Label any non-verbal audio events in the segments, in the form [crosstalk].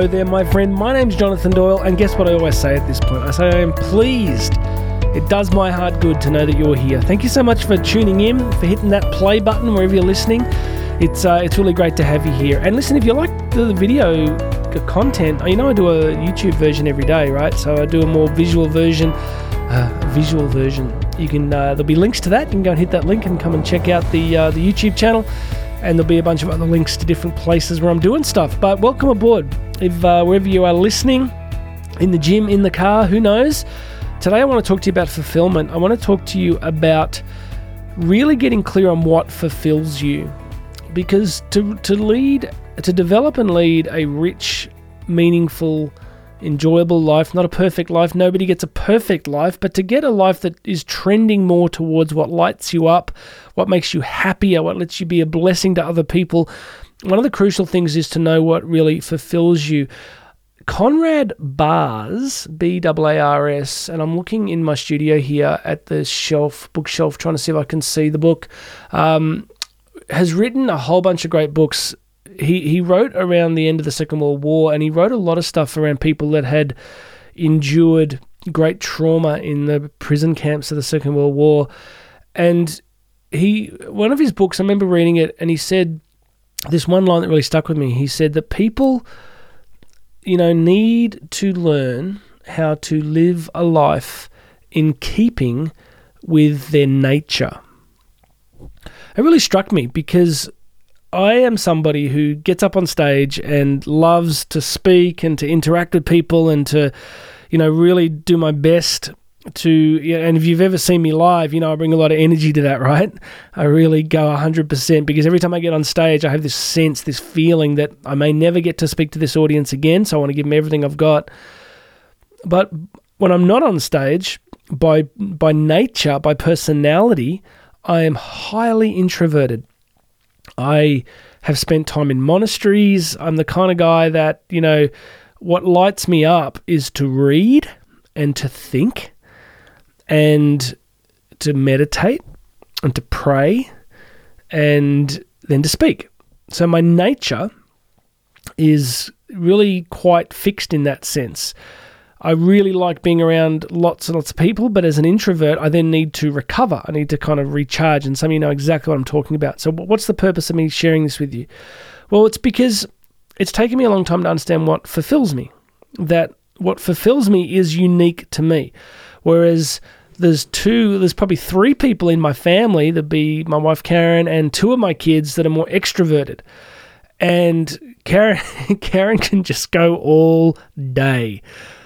Hello there, my friend. My name's Jonathan Doyle, and guess what I always say at this point? I say I am pleased. It does my heart good to know that you're here. Thank you so much for tuning in, for hitting that play button wherever you're listening. It's uh, it's really great to have you here. And listen, if you like the video content, you know I do a YouTube version every day, right? So I do a more visual version. Uh, visual version. You can uh, there'll be links to that. You can go and hit that link and come and check out the uh, the YouTube channel and there'll be a bunch of other links to different places where I'm doing stuff. But welcome aboard. If uh, wherever you are listening, in the gym, in the car, who knows? Today I want to talk to you about fulfillment. I want to talk to you about really getting clear on what fulfills you. Because to, to lead, to develop and lead a rich, meaningful, enjoyable life, not a perfect life. Nobody gets a perfect life, but to get a life that is trending more towards what lights you up, what makes you happier, what lets you be a blessing to other people. One of the crucial things is to know what really fulfills you. Conrad Baars, B A A R S, and I'm looking in my studio here at the shelf, bookshelf, trying to see if I can see the book. Um, has written a whole bunch of great books he he wrote around the end of the Second World War, and he wrote a lot of stuff around people that had endured great trauma in the prison camps of the Second World War. And he one of his books, I remember reading it, and he said this one line that really stuck with me. He said that people, you know, need to learn how to live a life in keeping with their nature. It really struck me because I am somebody who gets up on stage and loves to speak and to interact with people and to, you know, really do my best to and if you've ever seen me live you know i bring a lot of energy to that right? I really go 100% because every time i get on stage i have this sense this feeling that i may never get to speak to this audience again so i want to give them everything i've got. But when i'm not on stage by by nature by personality i am highly introverted I have spent time in monasteries. I'm the kind of guy that, you know, what lights me up is to read and to think and to meditate and to pray and then to speak. So my nature is really quite fixed in that sense. I really like being around lots and lots of people, but as an introvert, I then need to recover. I need to kind of recharge, and some of you know exactly what I'm talking about. So, what's the purpose of me sharing this with you? Well, it's because it's taken me a long time to understand what fulfills me. That what fulfills me is unique to me. Whereas there's two, there's probably three people in my family, that be my wife Karen and two of my kids that are more extroverted. And Karen, [laughs] Karen can just go all day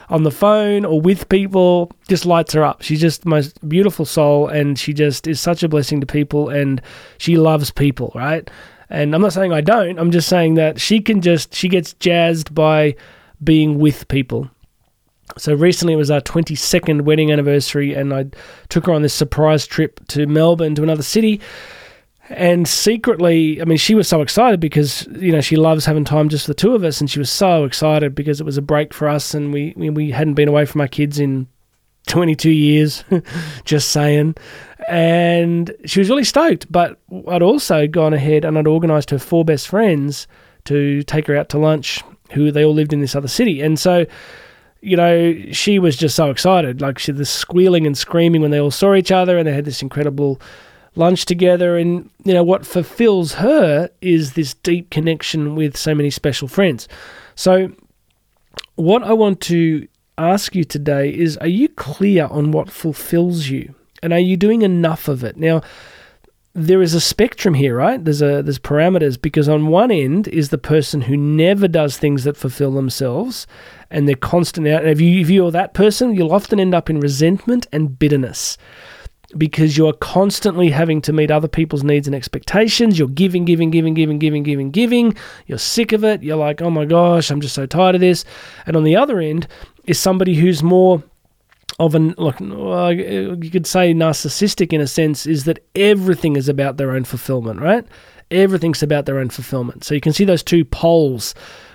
on the phone or with people just lights her up. She's just the most beautiful soul and she just is such a blessing to people and she loves people, right? And I'm not saying I don't, I'm just saying that she can just, she gets jazzed by being with people. So recently it was our 22nd wedding anniversary and I took her on this surprise trip to Melbourne to another city and secretly, I mean, she was so excited because you know she loves having time just for the two of us, and she was so excited because it was a break for us, and we we hadn't been away from our kids in 22 years, [laughs] just saying. And she was really stoked. But I'd also gone ahead and I'd organised her four best friends to take her out to lunch, who they all lived in this other city, and so. You know, she was just so excited. Like she was squealing and screaming when they all saw each other, and they had this incredible lunch together. And, you know, what fulfills her is this deep connection with so many special friends. So, what I want to ask you today is are you clear on what fulfills you? And are you doing enough of it? Now, there is a spectrum here, right? There's a there's parameters because on one end is the person who never does things that fulfill themselves and they're constant out. And if you if you're that person, you'll often end up in resentment and bitterness because you're constantly having to meet other people's needs and expectations. You're giving, giving, giving, giving, giving, giving, giving. You're sick of it. You're like, oh my gosh, I'm just so tired of this. And on the other end is somebody who's more of an like you could say narcissistic in a sense is that everything is about their own fulfillment, right? Everything's about their own fulfillment. So you can see those two poles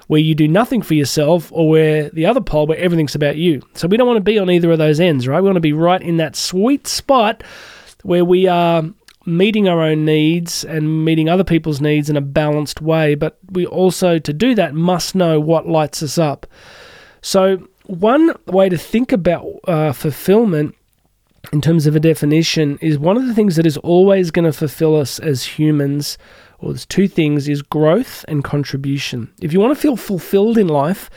where you do nothing for yourself or where the other pole where everything's about you. So we don't want to be on either of those ends, right? We want to be right in that sweet spot where we are meeting our own needs and meeting other people's needs in a balanced way. But we also, to do that, must know what lights us up. So, one way to think about uh, fulfillment in terms of a definition is one of the things that is always going to fulfill us as humans or there's two things is growth and contribution if you want to feel fulfilled in life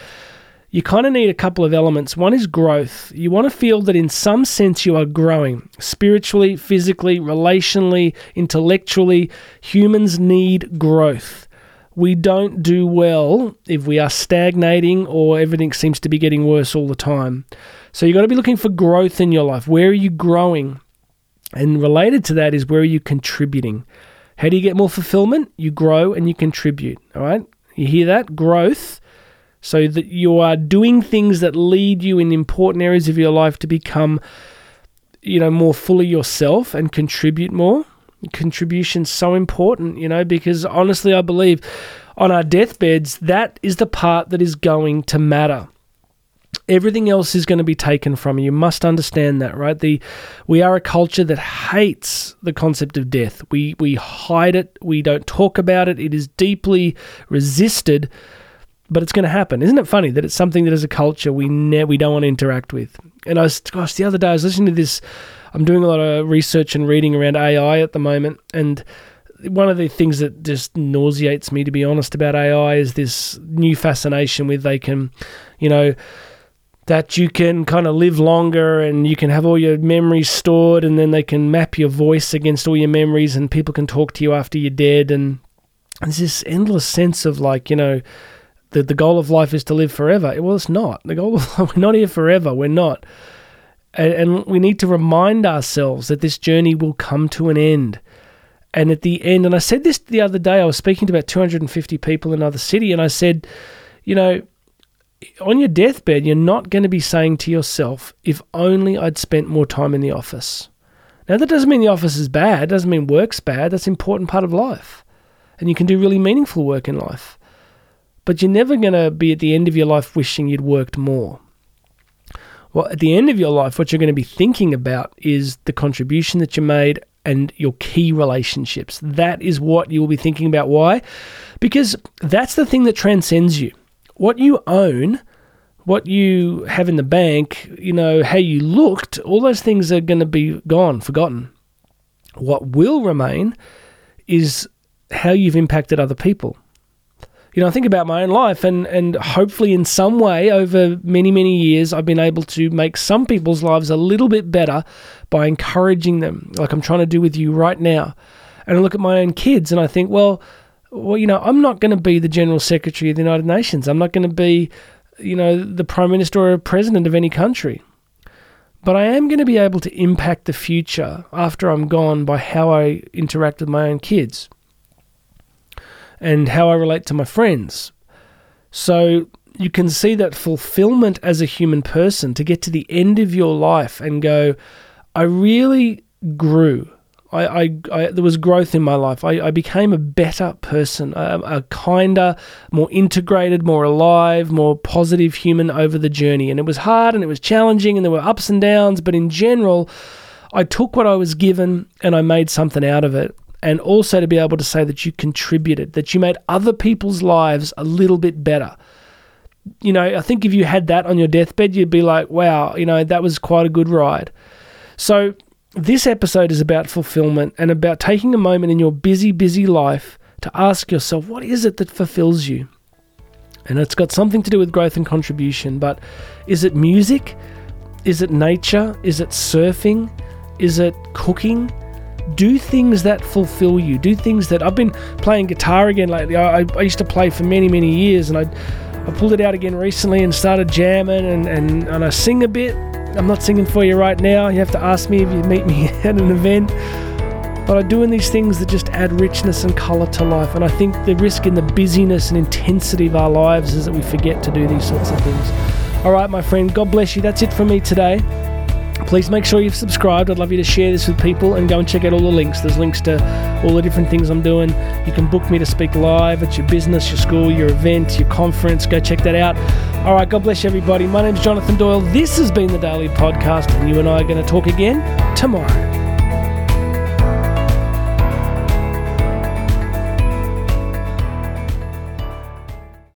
you kind of need a couple of elements one is growth you want to feel that in some sense you are growing spiritually physically relationally intellectually humans need growth we don't do well if we are stagnating or everything seems to be getting worse all the time so you've got to be looking for growth in your life. Where are you growing? And related to that is where are you contributing? How do you get more fulfillment? You grow and you contribute. All right? You hear that? Growth. So that you are doing things that lead you in important areas of your life to become, you know, more fully yourself and contribute more. Contribution's so important, you know, because honestly, I believe on our deathbeds, that is the part that is going to matter everything else is going to be taken from you. You must understand that, right? The we are a culture that hates the concept of death. We we hide it. We don't talk about it. It is deeply resisted, but it's going to happen. Isn't it funny that it's something that as a culture we ne- we don't want to interact with? And I was gosh, the other day I was listening to this. I'm doing a lot of research and reading around AI at the moment, and one of the things that just nauseates me, to be honest, about AI is this new fascination with they can, you know that you can kind of live longer and you can have all your memories stored and then they can map your voice against all your memories and people can talk to you after you're dead. And there's this endless sense of like you know the the goal of life is to live forever. Well it's not. The goal of [laughs] we're not here forever. We're not. And, and we need to remind ourselves that this journey will come to an end. And at the end and I said this the other day I was speaking to about 250 people in another city and I said you know on your deathbed, you're not going to be saying to yourself, if only I'd spent more time in the office. Now, that doesn't mean the office is bad, doesn't mean work's bad. That's an important part of life. And you can do really meaningful work in life. But you're never going to be at the end of your life wishing you'd worked more. Well, at the end of your life, what you're going to be thinking about is the contribution that you made and your key relationships. That is what you will be thinking about. Why? Because that's the thing that transcends you what you own, what you have in the bank, you know, how you looked, all those things are going to be gone, forgotten. What will remain is how you've impacted other people. You know, I think about my own life, and, and hopefully, in some way, over many, many years, I've been able to make some people's lives a little bit better by encouraging them, like I'm trying to do with you right now. And I look at my own kids and I think, well, well, you know, I'm not going to be the General Secretary of the United Nations. I'm not going to be, you know, the Prime Minister or President of any country. But I am going to be able to impact the future after I'm gone by how I interact with my own kids and how I relate to my friends. So you can see that fulfillment as a human person to get to the end of your life and go, I really grew. I, I, I, there was growth in my life. I, I became a better person, a, a, kinder, more integrated, more alive, more positive human over the journey. And it was hard and it was challenging and there were ups and downs, but in general, I took what I was given and I made something out of it. And also to be able to say that you contributed, that you made other people's lives a little bit better. You know, I think if you had that on your deathbed, you'd be like, wow, you know, that was quite a good ride. So this episode is about fulfillment and about taking a moment in your busy, busy life to ask yourself, what is it that fulfills you? And it's got something to do with growth and contribution, but is it music? Is it nature? Is it surfing? Is it cooking? Do things that fulfill you. Do things that I've been playing guitar again lately. I, I used to play for many, many years and I, I pulled it out again recently and started jamming and, and, and I sing a bit I'm not singing for you right now. You have to ask me if you meet me [laughs] at an event. But I'm doing these things that just add richness and colour to life. And I think the risk in the busyness and intensity of our lives is that we forget to do these sorts of things. All right, my friend, God bless you. That's it from me today. Please make sure you've subscribed. I'd love you to share this with people and go and check out all the links. There's links to all the different things I'm doing. You can book me to speak live at your business, your school, your event, your conference. Go check that out. All right, God bless everybody. My name's Jonathan Doyle. This has been the Daily Podcast, and you and I are going to talk again tomorrow.